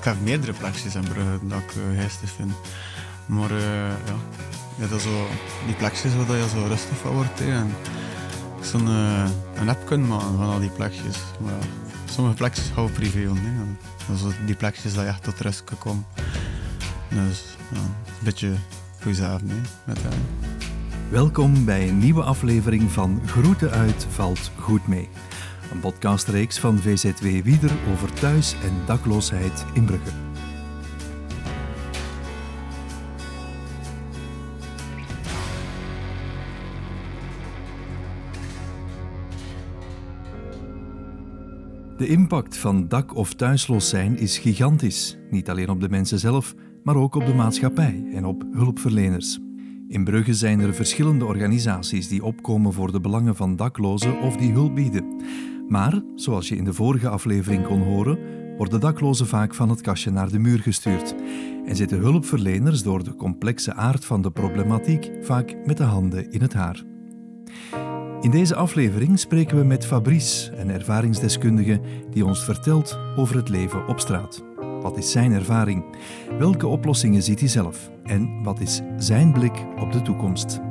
Ik heb meerdere plekjes in Brugge dat ik uh, vind. Maar uh, ja, ja dat zo, die plekjes waar je zo rustig van wordt. En zo'n uh, een app kunnen maken van al die plekjes. Maar sommige plekjes houden privé. Hè. Dat die plekjes dat je echt tot rust kan komen. Dus ja, een beetje. Hè, met, Welkom bij een nieuwe aflevering van Groeten uit valt goed mee. Een podcastreeks van VZW Wieder over thuis- en dakloosheid in Brugge. De impact van dak- of thuisloos zijn is gigantisch. Niet alleen op de mensen zelf, maar ook op de maatschappij en op hulpverleners. In Brugge zijn er verschillende organisaties die opkomen voor de belangen van daklozen of die hulp bieden. Maar, zoals je in de vorige aflevering kon horen, worden daklozen vaak van het kastje naar de muur gestuurd en zitten hulpverleners door de complexe aard van de problematiek vaak met de handen in het haar. In deze aflevering spreken we met Fabrice, een ervaringsdeskundige die ons vertelt over het leven op straat. Wat is zijn ervaring? Welke oplossingen ziet hij zelf? En wat is zijn blik op de toekomst?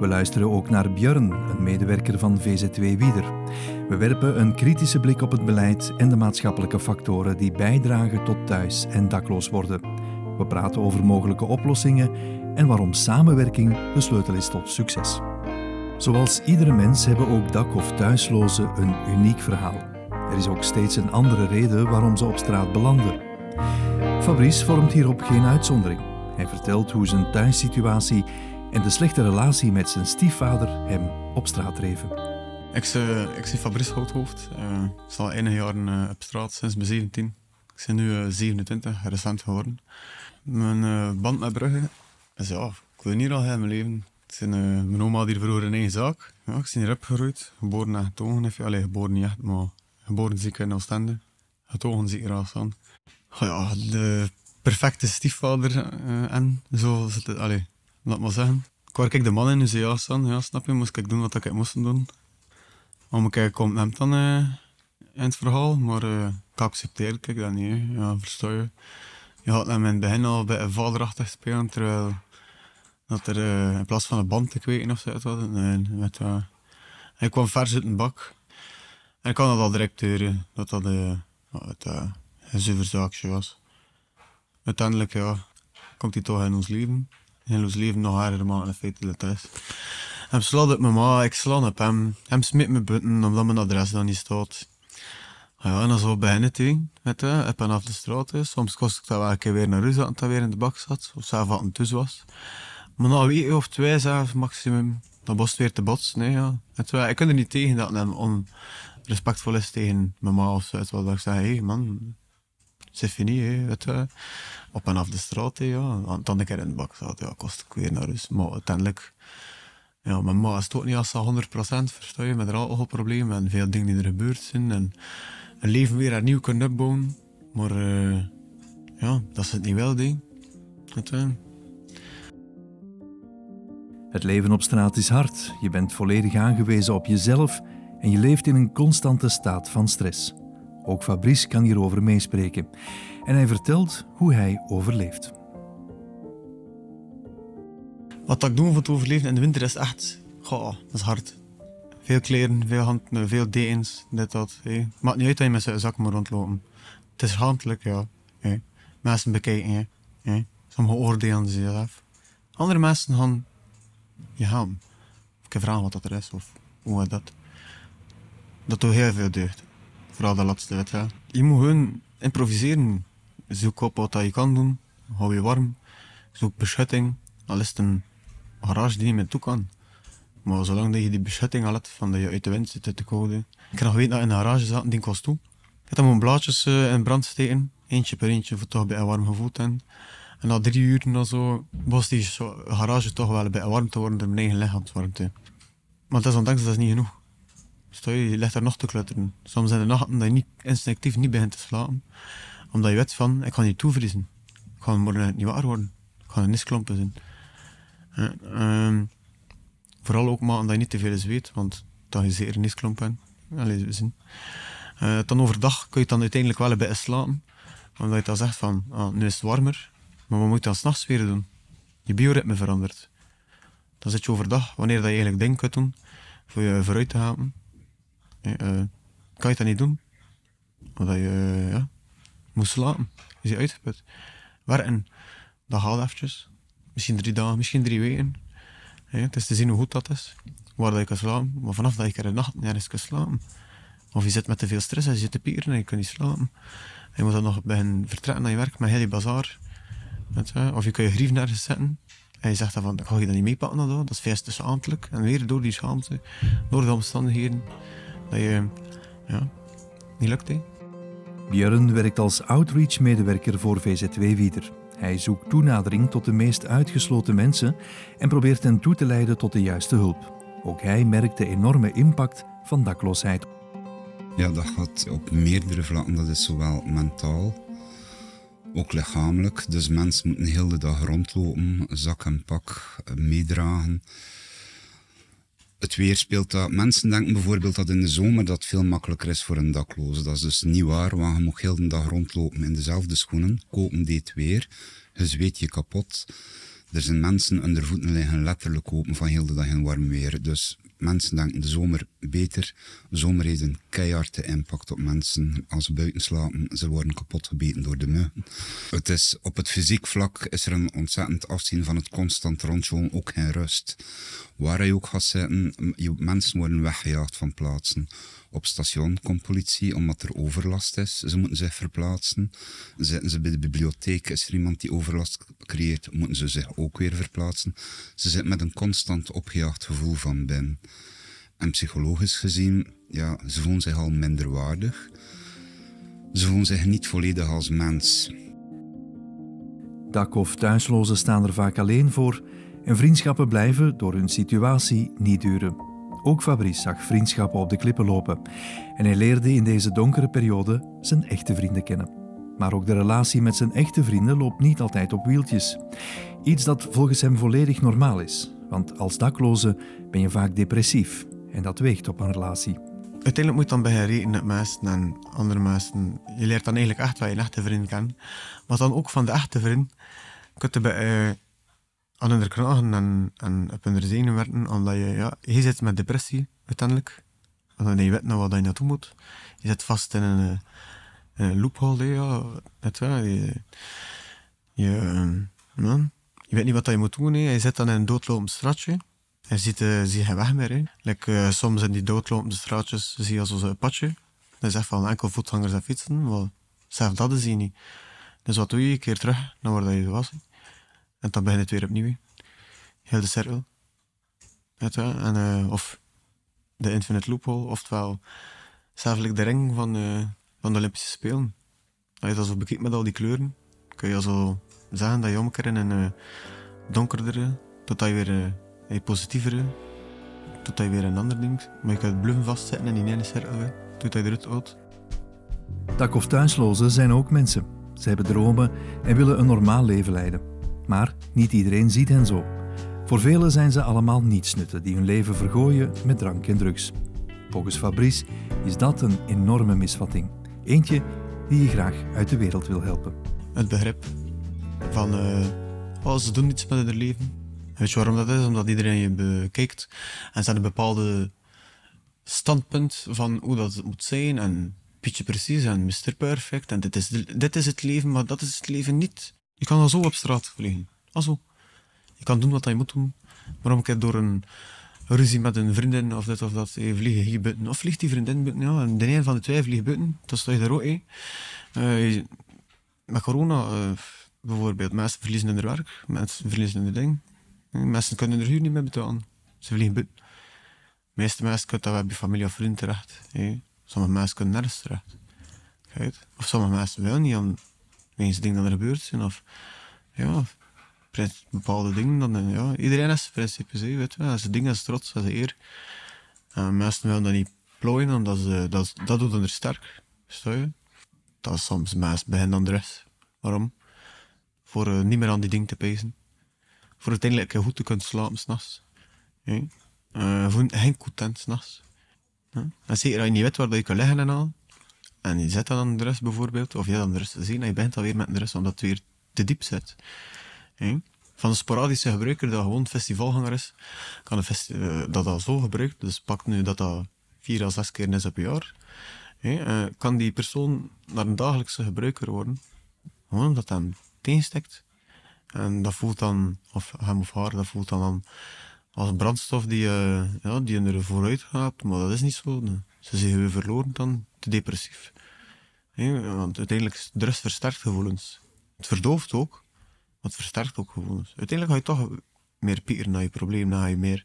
We luisteren ook naar Björn, een medewerker van VZW Wieder. We werpen een kritische blik op het beleid en de maatschappelijke factoren die bijdragen tot thuis- en dakloos worden. We praten over mogelijke oplossingen en waarom samenwerking de sleutel is tot succes. Zoals iedere mens hebben ook dak- of thuislozen een uniek verhaal. Er is ook steeds een andere reden waarom ze op straat belanden. Fabrice vormt hierop geen uitzondering. Hij vertelt hoe zijn thuissituatie en de slechte relatie met zijn stiefvader hem op straat dreven. Ik, uh, ik zie Fabrice Houthoofd. Uh, ik sta enige jaren uh, op straat, sinds mijn 17. Ik ben nu 27, recent geworden. Mijn band met Brugge is ja, ik wil niet al heel mijn leven. Zijn, mijn oma had hier vroeger een eigen zaak. Ja, ik ben hier opgegroeid, geboren en getogen. Allee, geboren niet maar geboren ziek in Oostende. Getogen aan. Ja, de perfecte stiefvader en zo zit het. Allee, laat maar zeggen. Ik waar ik de man in dus ja, staan, ja, snap je, moest ik doen wat ik moest doen. Om kijken komt hem dan uh, in het verhaal, maar uh, ik accepteer ik dat niet, hè. ja, versta je. Je had hem in het begin al een vaderachtig spelen, terwijl dat er uh, in plaats van een band te kweken of zo had, nee, met, uh, hij kwam vers uit een bak. En ik kan dat al direct horen, dat dat het, een zuiver zaakje was. Uiteindelijk ja, komt hij toch in ons leven in ons leven nog harder maken in feite dat is. Hem slaat op mijn ma, ik sla op hem. Hem smit me buiten omdat mijn adres dan niet staat. Ja, en dan zo beginnen tegen, met hè, op en af de straat. Is. Soms kost ik dat wel een keer weer naar huis dat hij weer in de bak zat, of zelf wat een thuis was. Maar na een week of twee zelf, maximum, dan was het weer te botsen. Nee, ja. En terwijl, ik kan er niet tegen dat hem onrespectvol is tegen mijn ma of zo. Ik zeg, hé hey, man, c'est fini, hè, weet. Op en af de straat, hè, ja. Dan een keer in de bak zat, ja, kost ik weer naar huis. Maar uiteindelijk, ja, mijn ma is toch niet als 100% versta je, met alcoholproblemen en veel dingen die er gebeurd zijn. En een leven weer opnieuw kunnen opbouwen. Maar uh, ja, dat is het niet wel, ding. Je. Het leven op straat is hard. Je bent volledig aangewezen op jezelf en je leeft in een constante staat van stress. Ook Fabrice kan hierover meespreken. En hij vertelt hoe hij overleeft. Wat ik doe om te overleven in de winter is echt... Goh, dat is hard. Veel kleren, veel handen, veel dekens, dit, dat. Maakt niet uit dat je met zijn zak moet rondlopen. Het is handelijk, ja. Mensen bekijken, hey. Sommigen oordelen zichzelf. Andere mensen gaan je gaan. Ik kan vragen wat dat er is of hoe dat. Dat doet heel veel deugd. Vooral de laatste weet je. Moet gewoon improviseren. Zoek op wat je kan doen. Hou je warm. Zoek beschutting. Al is het een garage die niet meer toe kan. Maar zolang dat je die beschutting al hebt, van dat je uit de wind zit, de koude. Ik kan nog weten dat in de garage zaten, die kost toe. Ik heb dan mijn blaadjes uh, in brand steken. Eentje per eentje, voor toch bij een warm gevoel te En na drie uur dan zo, was die garage toch wel bij warm te worden door mijn eigen lichaamswarmte. Maar dat is ondanks dat is niet genoeg. Je, ligt daar nog te klutteren. Soms zijn er nachten dat je niet, instinctief niet begint te slapen. Omdat je weet van, ik ga niet toevriezen. Ik ga morgen niet wakker worden. Ik ga een nisklompen zijn. Uh, um, vooral ook maar omdat je niet te veel zweet, want dat je zeker een nisklomp bent. Allee. Uh, dan overdag kun je dan uiteindelijk wel bij slapen. Omdat je dan zegt van, ah, nu is het warmer, maar wat moet je dan s'nachts weer doen? Je bioritme verandert. Dan zit je overdag, wanneer dat je eigenlijk dingen kunt doen, voor je vooruit te gaan, eh, eh, kan je dat niet doen. Omdat je eh, ja, moet slapen. Je uitgeput. Werken, dat gaat eventjes. Misschien drie dagen, misschien drie weken. Het is te zien hoe goed dat is. Waar dat je kan slapen. Maar vanaf dat je er de nacht nergens kan slapen. Of je zit met te veel stress en je zit te pieren en je kunt niet slapen. En je moet dan nog beginnen vertrekken naar je werk met heel die bazaar. Of je kan je grief nergens zetten. En je zegt dan van, ga je dat niet meepakken? Dat, dat is dus ambtelijk. En weer door die schaamte, door de omstandigheden, dat je, ja, niet lukt. Hè. Björn werkt als outreach-medewerker voor VZW Wieder. Hij zoekt toenadering tot de meest uitgesloten mensen en probeert hen toe te leiden tot de juiste hulp. Ook hij merkt de enorme impact van dakloosheid. Ja, dat gaat op meerdere vlakken. Dat is zowel mentaal, ook lichamelijk. Dus mensen moeten heel de dag rondlopen, zak en pak meedragen. Het weer speelt dat. Mensen denken bijvoorbeeld dat in de zomer dat veel makkelijker is voor een dakloze. Dat is dus niet waar, want je mag heel de dag rondlopen in dezelfde schoenen. Kopen deed weer. Je zweet je kapot. Er zijn mensen onder voeten liggen letterlijk open van heel de dag in warm weer. Dus mensen denken de zomer beter. De zomer heeft een keiharde impact op mensen. Als ze buiten slapen, ze worden kapot gebeten door de muggen. Het is, op het fysiek vlak is er een ontzettend afzien van het constant rondjoen, ook geen rust. Waar je ook gaat zitten, mensen worden weggejaagd van plaatsen. Op station komt politie omdat er overlast is. Ze moeten zich verplaatsen. Zitten ze bij de bibliotheek, is er iemand die overlast creëert, moeten ze zich ook weer verplaatsen. Ze zitten met een constant opgejaagd gevoel van binnen. En psychologisch gezien, ja, ze voelen zich al minderwaardig. Ze voelen zich niet volledig als mens. Dak- of thuislozen staan er vaak alleen voor en vriendschappen blijven door hun situatie niet duren. Ook Fabrice zag vriendschappen op de klippen lopen en hij leerde in deze donkere periode zijn echte vrienden kennen. Maar ook de relatie met zijn echte vrienden loopt niet altijd op wieltjes. Iets dat volgens hem volledig normaal is, want als dakloze ben je vaak depressief en dat weegt op een relatie. Uiteindelijk moet dan beginnen rekenen met mensen en andere mensen. Je leert dan eigenlijk echt wat je echte vriend kent. Maar dan ook van de echte vriend bij, eh, aan hun kragen en, en op hun zenuwen werken. Omdat je, ja, je zit met depressie uiteindelijk. Je weet naar wat je naartoe moet. Je zit vast in een, in een loophole. Ja. Net wel, je, je, eh, ja, je weet niet wat je moet doen. Hè. Je zit dan in een doodlopend straatje. Je ziet, eh, zie je weg meer. Hè. Like, eh, soms in die doodlopende straatjes zie je als een padje. Dat is echt van enkel voetgangers en fietsen. Maar zelfs dat zie je niet. Dus wat doe je? Een keer terug naar waar je was. En dan begin je het weer opnieuw. Heel de cirkel. En, eh, of de infinite loophole. Oftewel zelfs like de ring van, eh, van de Olympische Spelen. Als je dat zo bekijkt met al die kleuren, kun je zo zeggen dat je omkeert in een eh, donkerdere, totdat je weer een positievere, totdat je weer een ander ding. Maar je kunt bloemen vastzetten in die ene cirkel, hè, totdat je eruit houdt. Dak- of thuislozen zijn ook mensen. Ze hebben dromen en willen een normaal leven leiden. Maar niet iedereen ziet hen zo. Voor velen zijn ze allemaal nietsnutten die hun leven vergooien met drank en drugs. Volgens Fabrice is dat een enorme misvatting. Eentje die je graag uit de wereld wil helpen. Het begrip van, eh oh, ze doen iets met hun leven. Weet je waarom dat is? Omdat iedereen je bekijkt en ze hebben een bepaalde standpunt van hoe dat moet zijn en Pietje precies en Mr. Perfect en dit is, dit is het leven, maar dat is het leven niet. Je kan al zo op straat vliegen. Al zo. Je kan doen wat je moet doen. Maar om een keer door een ruzie met een vriendin of dit of dat, eh, vliegen hier buiten. Of vliegt die vriendin buiten, ja. En de een van de twee vliegt buiten. Dat sta je daar ook, eh. Eh, met corona eh, bijvoorbeeld, mensen verliezen hun werk, mensen verliezen hun ding. Mensen kunnen er huur niet meer betalen. Ze vliegen buiten. De meeste mensen kunnen dat wel bij familie of vrienden terecht. Sommige mensen kunnen nergens terecht. Of sommige mensen willen niet, om wegens dingen dat er gebeurd zijn. Of ja, bepaalde dingen. Dan, eh, ja, iedereen is principes, hè, weet je wel. Zijn dingen is trots, dat is eer. En mensen willen dat niet plooien, omdat ze, dat, dat doet hen er sterk. Versta je? Dat is soms mensen beginnen dan de rest. Waarom? Voor eh, niet meer aan die dingen te pezen. Voor uiteindelijk goed te kunnen slapen s'nachts. Ja. Eh, voor geen content s'nachts. Ja. En zeker als je niet weet waar dat je kan liggen en al. En je zet dan aan de bijvoorbeeld, of je dan de rust te zien en je begint alweer met de rust omdat het weer te diep zit. Van een sporadische gebruiker dat gewoon festivalganger is, kan een eh, dat dat zo gebruikt, dus pak nu dat dat vier à zes keer is op een jaar, eh, kan die persoon naar een dagelijkse gebruiker worden, gewoon omdat dat hem tegenstekt. En dat voelt dan, of hem of haar, dat voelt dan, als een brandstof die, eh, ja, die er vooruit gaat, maar dat is niet zo. Ze zijn weer verloren dan, depressief. Want uiteindelijk is de rust versterkt gevoelens. Het verdooft ook, maar het versterkt ook gevoelens. Uiteindelijk ga je toch meer piekeren naar je probleem, dan ga je meer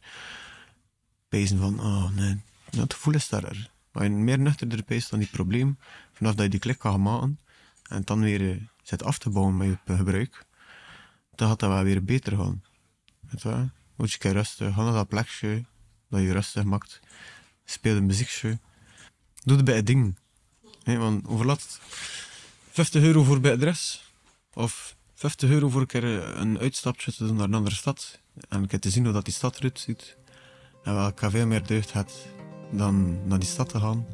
pezen van, oh nee, het gevoel is sterker. Als je meer nuchterder peest dan die probleem, vanaf dat je die klik kan maken, en dan weer eh, zit af te bouwen met je gebruik, dan gaat dat wel weer beter gaan. Weet je je een keer rustig, ga naar dat plekje dat je rustig maakt. Speel een muziekje. Doe het bij het ding. Hè, want overlaat 50 euro voor bij adres. Of 50 euro voor een keer een uitstapje te doen naar een andere stad. En een keer te zien hoe dat die stad eruit ziet. En welke veel meer deugd had dan naar die stad te gaan,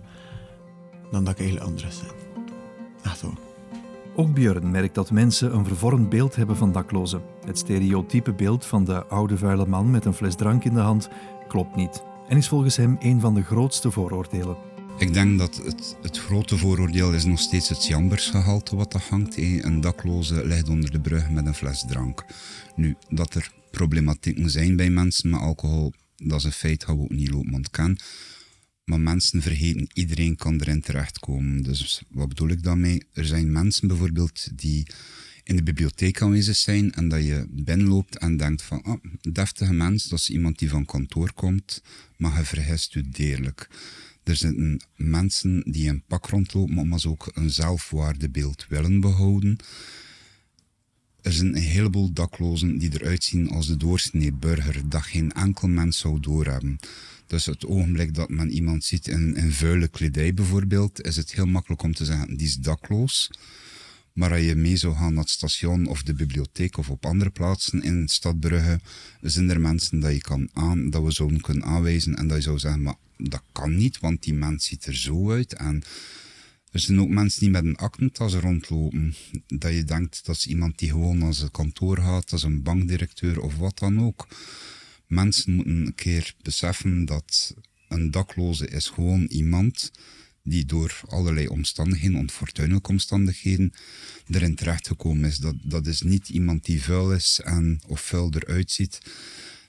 dan dat ik eigenlijk anders zijn. Echt. Ook Björn merkt dat mensen een vervormd beeld hebben van daklozen. Het stereotype beeld van de oude vuile man met een fles drank in de hand klopt niet en is volgens hem een van de grootste vooroordelen. Ik denk dat het, het grote vooroordeel is nog steeds het jambersgehalte wat er hangt. Een dakloze ligt onder de brug met een fles drank. Nu, dat er problematieken zijn bij mensen met alcohol, dat is een feit, gaan we ook niet lopen ontkennen. Maar mensen vergeten, iedereen kan erin terechtkomen. Dus wat bedoel ik daarmee? Er zijn mensen bijvoorbeeld die in de bibliotheek aanwezig zijn en dat je binnenloopt en denkt van, ah, deftige mens, dat is iemand die van kantoor komt, maar je vergist u deerlijk. Er zitten mensen die in pak rondlopen, maar ze ook een zelfwaardebeeld willen behouden. Er zijn een heleboel daklozen die eruit zien als de doorsnee burger, dat geen enkel mens zou doorhebben. Dus het ogenblik dat men iemand ziet in, in vuile kledij bijvoorbeeld, is het heel makkelijk om te zeggen, die is dakloos. Maar als je mee zou gaan naar het station of de bibliotheek of op andere plaatsen in Stad Brugge, zijn er mensen dat, je kan aan, dat we zouden kunnen aanwijzen en dat je zou zeggen, maar dat kan niet, want die mens ziet er zo uit. En er zijn ook mensen die met een aktentas rondlopen, dat je denkt dat is iemand die gewoon naar zijn kantoor gaat, als een bankdirecteur of wat dan ook. Mensen moeten een keer beseffen dat een dakloze is gewoon iemand die door allerlei omstandigheden, onfortuinlijke omstandigheden, erin terechtgekomen is. Dat, dat is niet iemand die vuil is en, of vuil eruit ziet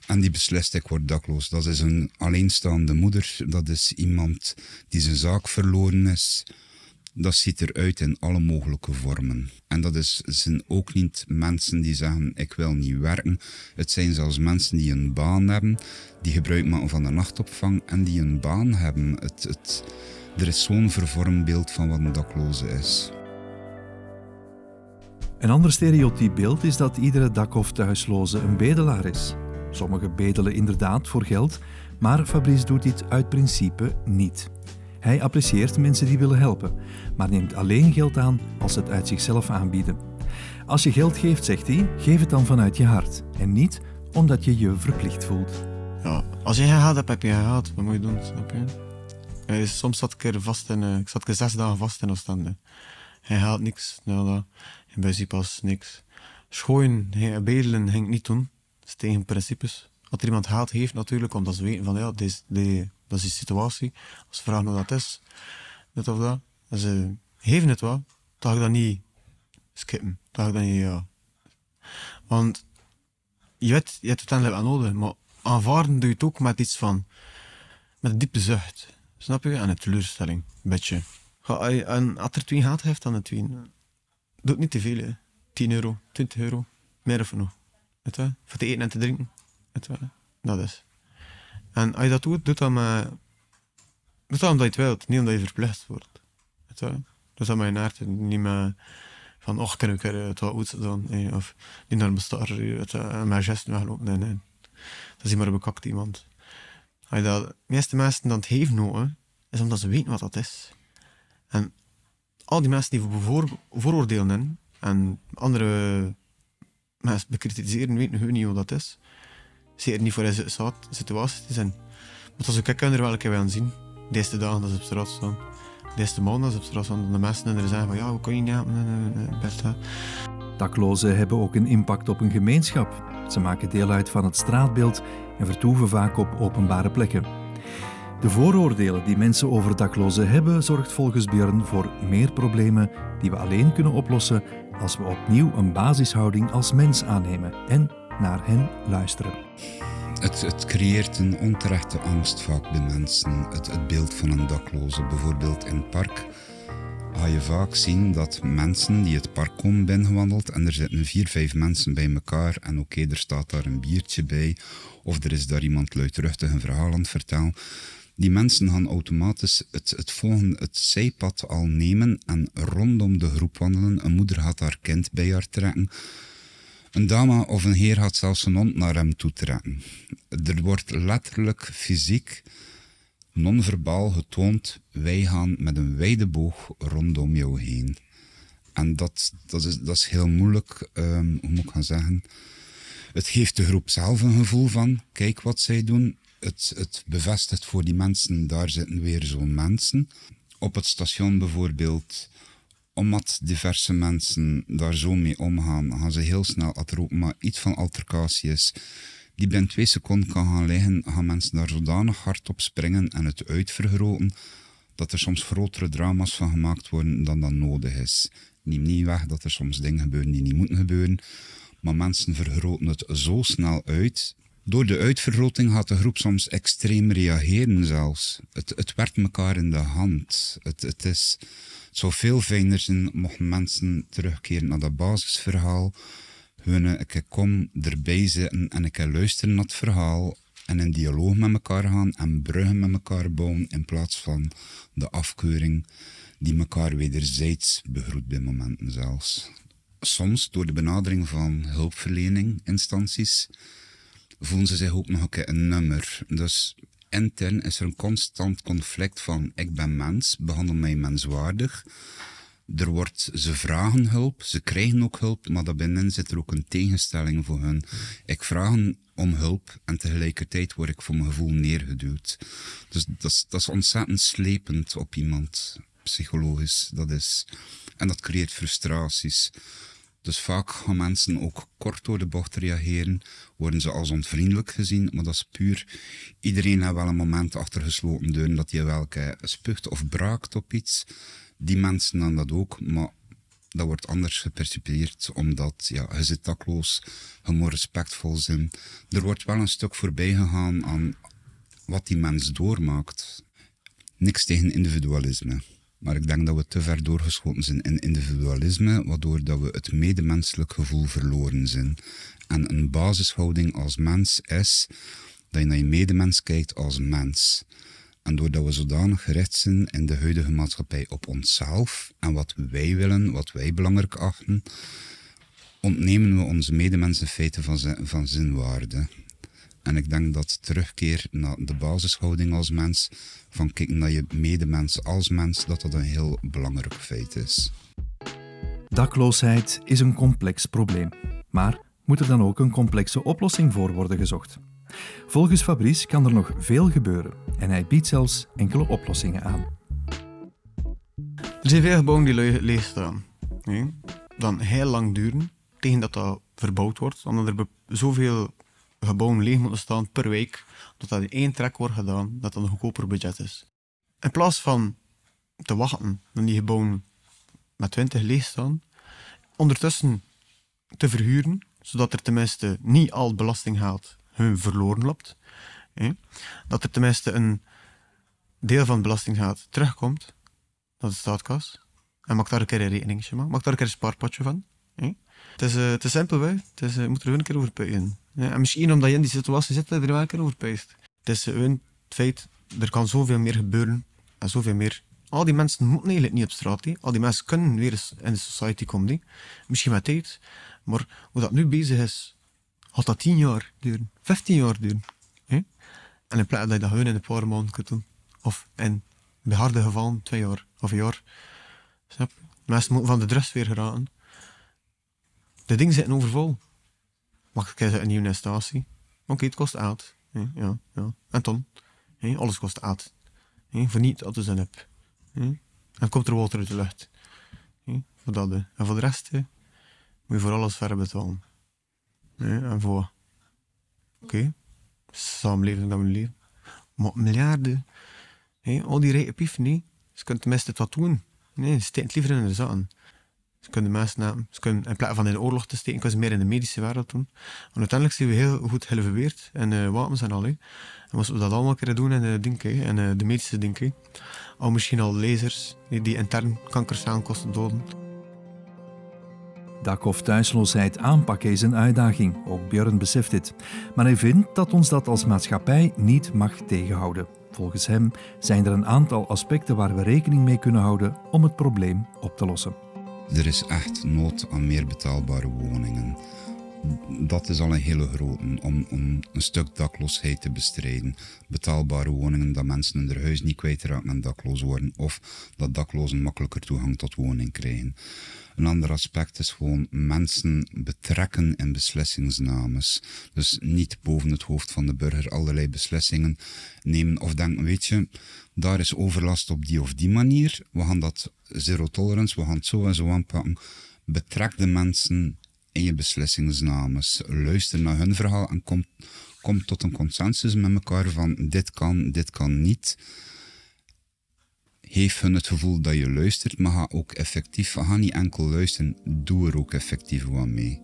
en die beslist ik word dakloos. Dat is een alleenstaande moeder, dat is iemand die zijn zaak verloren is. Dat ziet eruit in alle mogelijke vormen. En dat is, zijn ook niet mensen die zeggen ik wil niet werken. Het zijn zelfs mensen die een baan hebben, die gebruik maken van de nachtopvang en die een baan hebben. Het, het, er is zo'n vervormd beeld van wat een dakloze is. Een ander stereotyp beeld is dat iedere dak- of thuisloze een bedelaar is. Sommigen bedelen inderdaad voor geld, maar Fabrice doet dit uit principe niet. Hij apprecieert mensen die willen helpen, maar neemt alleen geld aan als ze het uit zichzelf aanbieden. Als je geld geeft, zegt hij, geef het dan vanuit je hart en niet omdat je je verplicht voelt. Ja, als je gehaald hebt, heb je gehaald. Wat moet je doen, snap je? Soms zat ik er vast in, eh, ik zat er zes dagen vast in Oostende. Hij haalt niks. In principe als niks. Schooien, bedelen ging niet doen. Is tegen principes. Als er iemand haalt heeft natuurlijk, omdat ze weten van ja, die, dat is die situatie. Als ze vragen hoe dat is, dit of dat. En ze geven het wel, dan ga ik dat niet skippen. Dan ga ik niet, ja. Want je weet, je hebt het uiteindelijk wel nodig, maar aanvaarden doe je het ook met iets van, met een diepe zucht. Snap je? En een teleurstelling, een beetje. En als er twee gaat heeft, dan het twee. Doe het niet te veel, hè. 10 euro, 20 euro, meer of nog. Weet wel? Voor te eten en te drinken. Wel? Dat is. En als je dat doet, doe dat met... Doe dat omdat je het wilt, niet omdat je verplicht wordt. Weet je? wel? Doe dat hart, en niet met... Van, och, kan ik er het wat goed doen? Of niet naar mijn star, je, en mijn gesten weglopen. Nee, nee. Dat is niet maar bekakt iemand. Als je dat, de meeste mensen dan het geven horen, is omdat ze weten wat dat is. En al die mensen die voor, vooroordelen en andere mensen bekritiseren, niet hoe dat is. Zeker niet voor deze soort situaties te zijn. Want als ik kijk er wel een keer aan zien, de eerste dagen dat ze op straat staan, de eerste maand op straat van de mensen en er zeggen van ja, hoe kan je niet helpen in bed. Daklozen hebben ook een impact op een gemeenschap. Ze maken deel uit van het straatbeeld en vertoeven vaak op openbare plekken. De vooroordelen die mensen over daklozen hebben, zorgt volgens Björn voor meer problemen die we alleen kunnen oplossen als we opnieuw een basishouding als mens aannemen en naar hen luisteren. Het, het creëert een onterechte angst vaak bij mensen. Het, het beeld van een dakloze, bijvoorbeeld in het park ga je vaak zien dat mensen die het park komen binnengewandeld en er zitten vier, vijf mensen bij elkaar en oké, er staat daar een biertje bij of er is daar iemand luidruchtig een verhaal aan het vertellen. Die mensen gaan automatisch het, het volgende, het zijpad al nemen en rondom de groep wandelen. Een moeder gaat haar kind bij haar trekken. Een dame of een heer gaat zelfs een hond naar hem toe trekken. Er wordt letterlijk fysiek non-verbaal getoond, wij gaan met een wijde boog rondom jou heen. En dat, dat, is, dat is heel moeilijk, um, hoe moet ik gaan zeggen. Het geeft de groep zelf een gevoel van, kijk wat zij doen. Het, het bevestigt voor die mensen, daar zitten weer zo'n mensen. Op het station bijvoorbeeld, omdat diverse mensen daar zo mee omgaan, gaan ze heel snel, als er ook maar iets van altercatie is, die binnen twee seconden kan gaan liggen, gaan mensen daar zodanig hard op springen en het uitvergroten, dat er soms grotere drama's van gemaakt worden dan dat nodig is. Neem niet weg dat er soms dingen gebeuren die niet moeten gebeuren, maar mensen vergroten het zo snel uit. Door de uitvergroting gaat de groep soms extreem reageren zelfs. Het, het werkt elkaar in de hand. Het, het, is, zou veel fijner zijn mochten mensen terugkeren naar dat basisverhaal hun ik kom erbij zitten en ik luisteren naar het verhaal en in dialoog met elkaar gaan en bruggen met elkaar bouwen in plaats van de afkeuring die elkaar wederzijds begroet bij momenten zelfs. Soms door de benadering van hulpverlening instanties voelen ze zich ook nog een keer een nummer. Dus intern is er een constant conflict van ik ben mens, behandel mij menswaardig. Er wordt, ze vragen hulp, ze krijgen ook hulp, maar daarbinnen zit er ook een tegenstelling voor hun. Ik vraag om hulp en tegelijkertijd word ik voor mijn gevoel neergeduwd. Dus dat is, dat ontzettend slepend op iemand, psychologisch. Dat is. En dat creëert frustraties. Dus vaak gaan mensen ook kort door de bocht reageren, worden ze als onvriendelijk gezien, maar dat is puur. Iedereen heeft wel een moment achter gesloten deuren dat je welke spucht of braakt op iets die mensen dan dat ook, maar dat wordt anders gepercipieerd, omdat ja, je zit dakloos, je moet respectvol zijn. Er wordt wel een stuk voorbij gegaan aan wat die mens doormaakt. Niks tegen individualisme. Maar ik denk dat we te ver doorgeschoten zijn in individualisme, waardoor dat we het medemenselijk gevoel verloren zijn. En een basishouding als mens is dat je naar je medemens kijkt als mens. En doordat we zodanig gericht zijn in de huidige maatschappij op onszelf en wat wij willen, wat wij belangrijk achten, ontnemen we onze medemensen feiten van, van zinwaarde. En ik denk dat terugkeer naar de basishouding als mens, van kijken naar je medemens als mens, dat dat een heel belangrijk feit is. Dakloosheid is een complex probleem, maar moet er dan ook een complexe oplossing voor worden gezocht? Volgens Fabrice kan er nog veel gebeuren en hij biedt zelfs enkele oplossingen aan. Er zijn veel gebouwen die leeg staan. Nee? Dan heel lang duren tegen dat dat verbouwd wordt, omdat er zoveel gebouwen leeg moeten staan per week, dat dat in één trek wordt gedaan, dat dat een goedkoper budget is. In plaats van te wachten dan die gebouwen met 20 leeg staan, ondertussen te verhuren, zodat er tenminste niet al belastinggeld hun verloren loopt. Hè? Dat er tenminste een deel van het belastinggeld terugkomt naar de staatkas. En maak daar een keer een rekeningje van. Maak daar een keer een spaarpotje van. Het, is, het is simpel, hè? Het is, je moet er een keer over puien. En misschien omdat je in die situatie zit, dat je er wel een over puist. Het is uh, het feit, er kan zoveel meer gebeuren. En zoveel meer. Al die mensen moeten eigenlijk niet op straat. Al die mensen kunnen weer in de society komen. Misschien met tijd. Maar hoe dat nu bezig is, had dat 10 jaar duren, 15 jaar duren. En in plaats dat je dat gewoon in een paar maanden kunt doen. Of in bij harde gevallen twee jaar of een jaar. Snap? Mensen moeten van de dress weer geraken. De dingen zitten overvol. Mag ik een nieuwe installatie? Oké, het kost aard. Ja, ja. En ton? Alles kost aard. Voor niet dat je zin hebt. En komt er water uit de lucht. Voor dat. En voor de rest moet je voor alles verder betalen. En voor... Oké, okay. samenleving dat we leven. Maar miljarden, al die rijke pieven, nee. ze kunnen tenminste wat doen. Nee, ze steken liever in de zaken. Ze kunnen mensen hebben, ze kunnen in plaats van in de oorlog te steken, kunnen ze meer in de medische wereld doen. En uiteindelijk zijn we heel goed geëvalueerd en uh, wapens en al. Hè. En als we dat allemaal kunnen doen in de denken, en uh, de medische denken, al misschien al lasers die, die intern kankercellen kosten doden. Dak- of thuisloosheid aanpakken is een uitdaging, ook Björn beseft dit. Maar hij vindt dat ons dat als maatschappij niet mag tegenhouden. Volgens hem zijn er een aantal aspecten waar we rekening mee kunnen houden om het probleem op te lossen. Er is echt nood aan meer betaalbare woningen. Dat is al een hele grote om, om een stuk dakloosheid te bestrijden. Betaalbare woningen, dat mensen hun huis niet kwijtraken en dakloos worden, of dat daklozen makkelijker toegang tot woning krijgen. Een ander aspect is gewoon mensen betrekken in beslissingsnames. Dus niet boven het hoofd van de burger allerlei beslissingen nemen of denken, weet je, daar is overlast op die of die manier. We gaan dat zero tolerance, we gaan het zo en zo aanpakken. Betrek de mensen in je beslissingsnames. Luister naar hun verhaal en kom, kom tot een consensus met elkaar van dit kan, dit kan niet geef hun het gevoel dat je luistert, maar ga ook effectief, ga niet enkel luisteren, doe er ook effectief wat mee.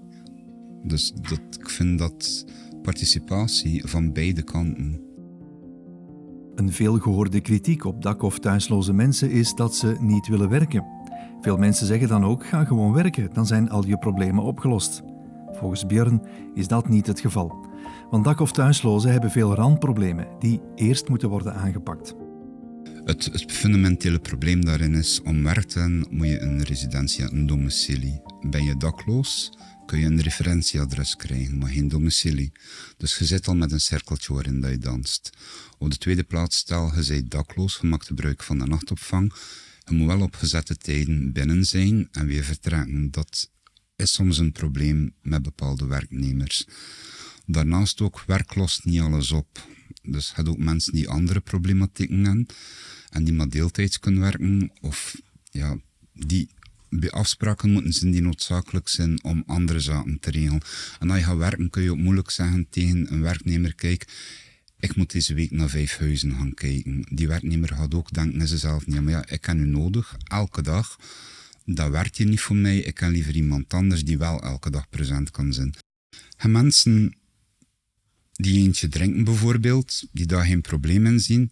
Dus dat, ik vind dat participatie van beide kanten. Een veelgehoorde kritiek op dak- of thuisloze mensen is dat ze niet willen werken. Veel mensen zeggen dan ook: ga gewoon werken, dan zijn al je problemen opgelost. Volgens Björn is dat niet het geval. Want dak- of thuislozen hebben veel randproblemen die eerst moeten worden aangepakt. Het, het, fundamentele probleem daarin is, om werk te doen, moet je een residentie, een domicilie. Ben je dakloos, je een referentieadres krijgen, maar geen domicilie. Dus je zit al met een cirkeltje waarin dat je danst. Op de tweede plaats, stel je bent dakloos, je maakt gebruik van de nachtopvang. Je moet wel op gezette tijden binnen zijn en weer vertrekken. Dat is soms een probleem met bepaalde werknemers. Daarnaast ook, werk lost niet alles op. Dus je hebt ook mensen die andere problematieken hebben en die maar deeltijds kunnen werken of ja, die bij afspraken moeten zijn die noodzakelijk zijn om andere zaken te regelen. En als je gaat werken kun je ook moeilijk zeggen tegen een werknemer, kijk, ik moet deze week naar vijf huizen gaan kijken. Die werknemer gaat ook denken in zichzelf, ja, maar ja, ik heb u nodig, elke dag. Dat werkt hier niet voor mij, ik heb liever iemand anders die wel elke dag present kan zijn. En mensen die eentje drinken bijvoorbeeld, die daar geen probleem in zien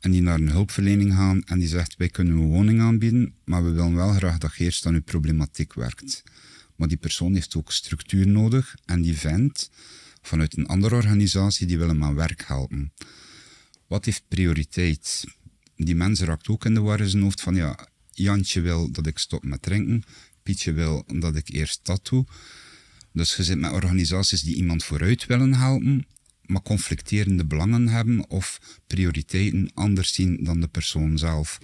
en die naar een hulpverlening gaan en die zegt wij kunnen een woning aanbieden, maar we willen wel graag dat je eerst aan je problematiek werkt. Maar die persoon heeft ook structuur nodig en die vindt vanuit een andere organisatie die willen maar werk helpen. Wat heeft prioriteit? Die mensen raakt ook in de war in zijn hoofd van ja, Jantje wil dat ik stop met drinken, Pietje wil dat ik eerst dat doe. Dus je zit met organisaties die iemand vooruit willen helpen, maar conflicterende belangen hebben of prioriteiten anders zien dan de persoon zelf.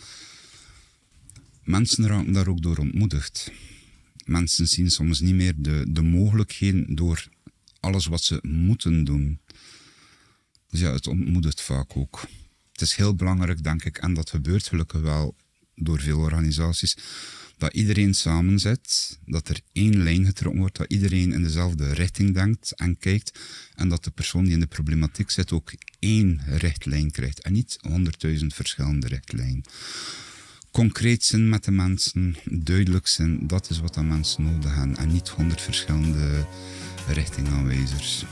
Mensen raken daar ook door ontmoedigd. Mensen zien soms niet meer de, de mogelijkheden door alles wat ze moeten doen. Dus ja, het ontmoedigt vaak ook. Het is heel belangrijk, denk ik, en dat gebeurt gelukkig wel door veel organisaties, dat iedereen samen zit, dat er één lijn getrokken wordt, dat iedereen in dezelfde richting denkt en kijkt en dat de persoon die in de problematiek zit ook één richtlijn krijgt en niet honderdduizend verschillende richtlijnen. Concreet zijn met de mensen, duidelijk zijn, dat is wat de mensen nodig hebben en niet honderd verschillende richtingaanwijzers.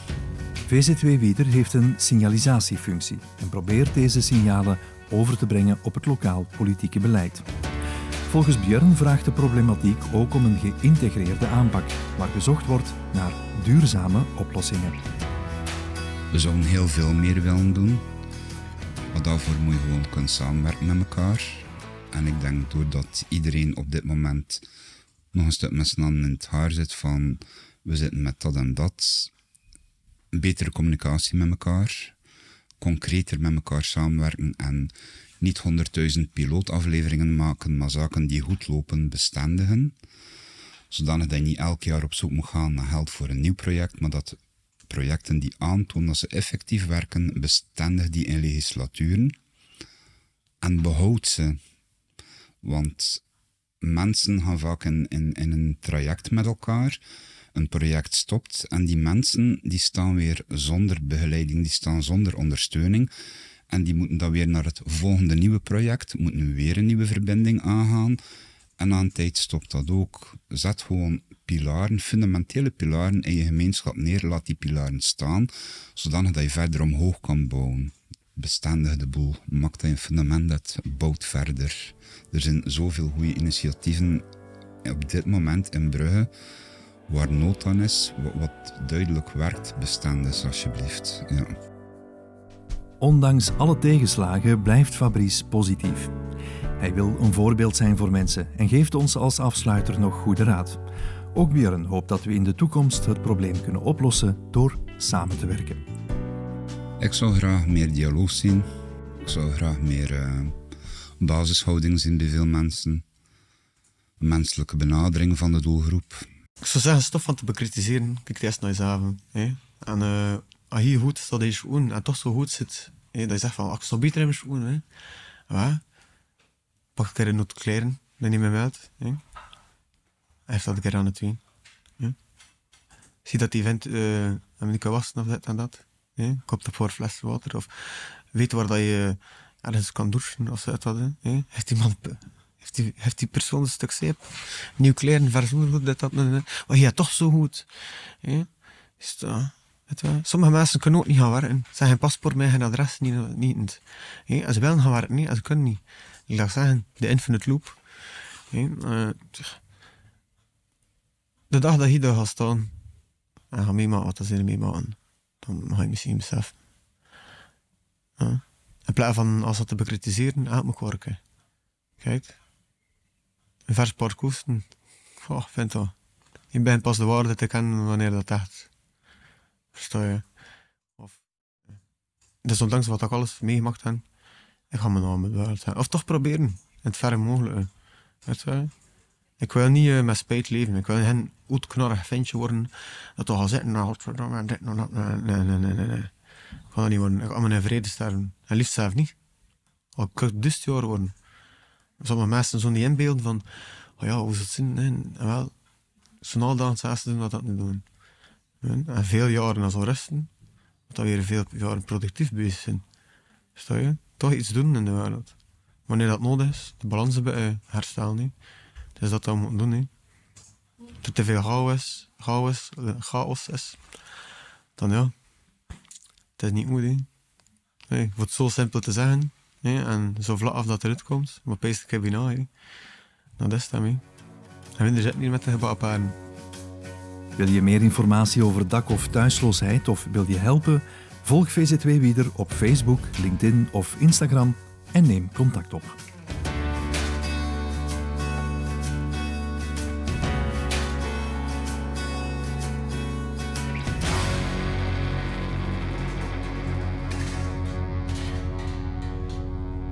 VZW Wieder heeft een signalisatiefunctie en probeert deze signalen over te brengen op het lokaal politieke beleid. Volgens Björn vraagt de problematiek ook om een geïntegreerde aanpak, waar gezocht wordt naar duurzame oplossingen. We zouden heel veel meer willen doen, maar daarvoor moet je gewoon kunnen samenwerken met elkaar. En ik denk doordat iedereen op dit moment nog een stuk met z'n handen in het haar zit van we zitten met dat en dat, betere communicatie met elkaar, concreter met elkaar samenwerken en niet honderdduizend pilootafleveringen maken, maar zaken die goed lopen bestendigen. Zodanig dat je niet elk jaar op zoek moet gaan naar geld voor een nieuw project, maar dat projecten die aantonen dat ze effectief werken, bestendig die in legislaturen. En behoud ze. Want mensen gaan vaak in, in, een traject met elkaar. Een project stopt en die mensen die staan weer zonder begeleiding, die staan zonder ondersteuning. En die moeten dan weer naar het volgende nieuwe project, moeten weer een nieuwe verbinding aangaan. En een tijd stopt dat ook. Zet gewoon pilaren, fundamentele pilaren in je gemeenschap neer. Laat die pilaren staan, zodanig dat je verder omhoog kan bouwen. Bestendig de boel. Maak dat een fundament dat bouwt verder. Er zijn zoveel goede initiatieven op dit moment in Brugge waar nood aan is, wat duidelijk werkt, bestendig alsjeblieft. Ja. Ondanks alle tegenslagen blijft Fabrice positief. Hij wil een voorbeeld zijn voor mensen en geeft ons als afsluiter nog goede raad. Ook Björn hoopt dat we in de toekomst het probleem kunnen oplossen door samen te werken. Ik zou graag meer dialoog zien. Ik zou graag meer uh, basishouding zien bij veel mensen. Een menselijke benadering van de doelgroep. Ik zou zeggen, stof van te bekritiseren. Kijk eerst naar jezelf. Hè. En uh, als je goed staat je schoen en toch zo goed zit, hè, dat je zegt van, ik sta beter in mijn schoen. Hè. Ja. Pak een keer een noot kleren, dan neem hem uit. Hè. Hij heeft dat een keer aan het doen. Ja. Zie dat die vent uh, hem niet kan wassen of dit en dat. Ja. Koopt een paar flessen water of weet waar dat je ergens kan douchen of zo. Wat, hè. Heeft die man heeft die, heeft die persoon een stuk zeep, nieuw kleren, verzoen, dit, dat, dat, dat. Maar je toch zo goed. Ja. Sommige mensen kunnen ook niet gaan werken. Ze hebben geen paspoort met geen adres, niet. niet. En ze willen gaan werken, niet, en ze kunnen niet. Ik laat zeggen, de infinite loop. Uh, de dag dat je daar gaat staan en gaat meemaken wat ze meemaken, dan ga je misschien beseffen. In plaats van als dat te bekritiseren, gaat me werken. Kijk, een vers parcoursen, oh, vind dat. Je bent pas de waarde te kennen wanneer dat echt. Je? Of, dus ondanks wat ik alles meegemaakt heb, ik ga mijn naam bewaard Of toch proberen, in het verre mogelijke. Weet je? Ik wil niet uh, met spijt leven. Ik wil geen oetknarrig ventje worden dat toch al zitten godverdomme dit en dat. Nee, nee, nee, nee, nee. Ik ga dat niet worden. Ik ga mijn vrede sterven. En liefst zelf niet. Al kan ik dus jaar worden. Sommige mensen zo niet inbeelden van, oh ja, hoe zou het zijn? Nee, wel, zo'n al dan ze doen wat dat niet doen. En veel jaren als rusten, dat we weer veel jaren productief bezig zijn. Sta je? Toch iets doen in de wereld. Wanneer dat nodig is, de balans erbij herstellen. He. Dus dat we moeten doen. He. Als er te veel chaos is, chaos, chaos is, dan ja, het is niet goed. Het zo simpel te zeggen, en zo vlak af dat eruit komt, maar pees ik heb na. Dat is het. En we zitten hier met de gebakken. Wil je meer informatie over dak- of thuisloosheid of wil je helpen? Volg VZW Wieder op Facebook, LinkedIn of Instagram en neem contact op.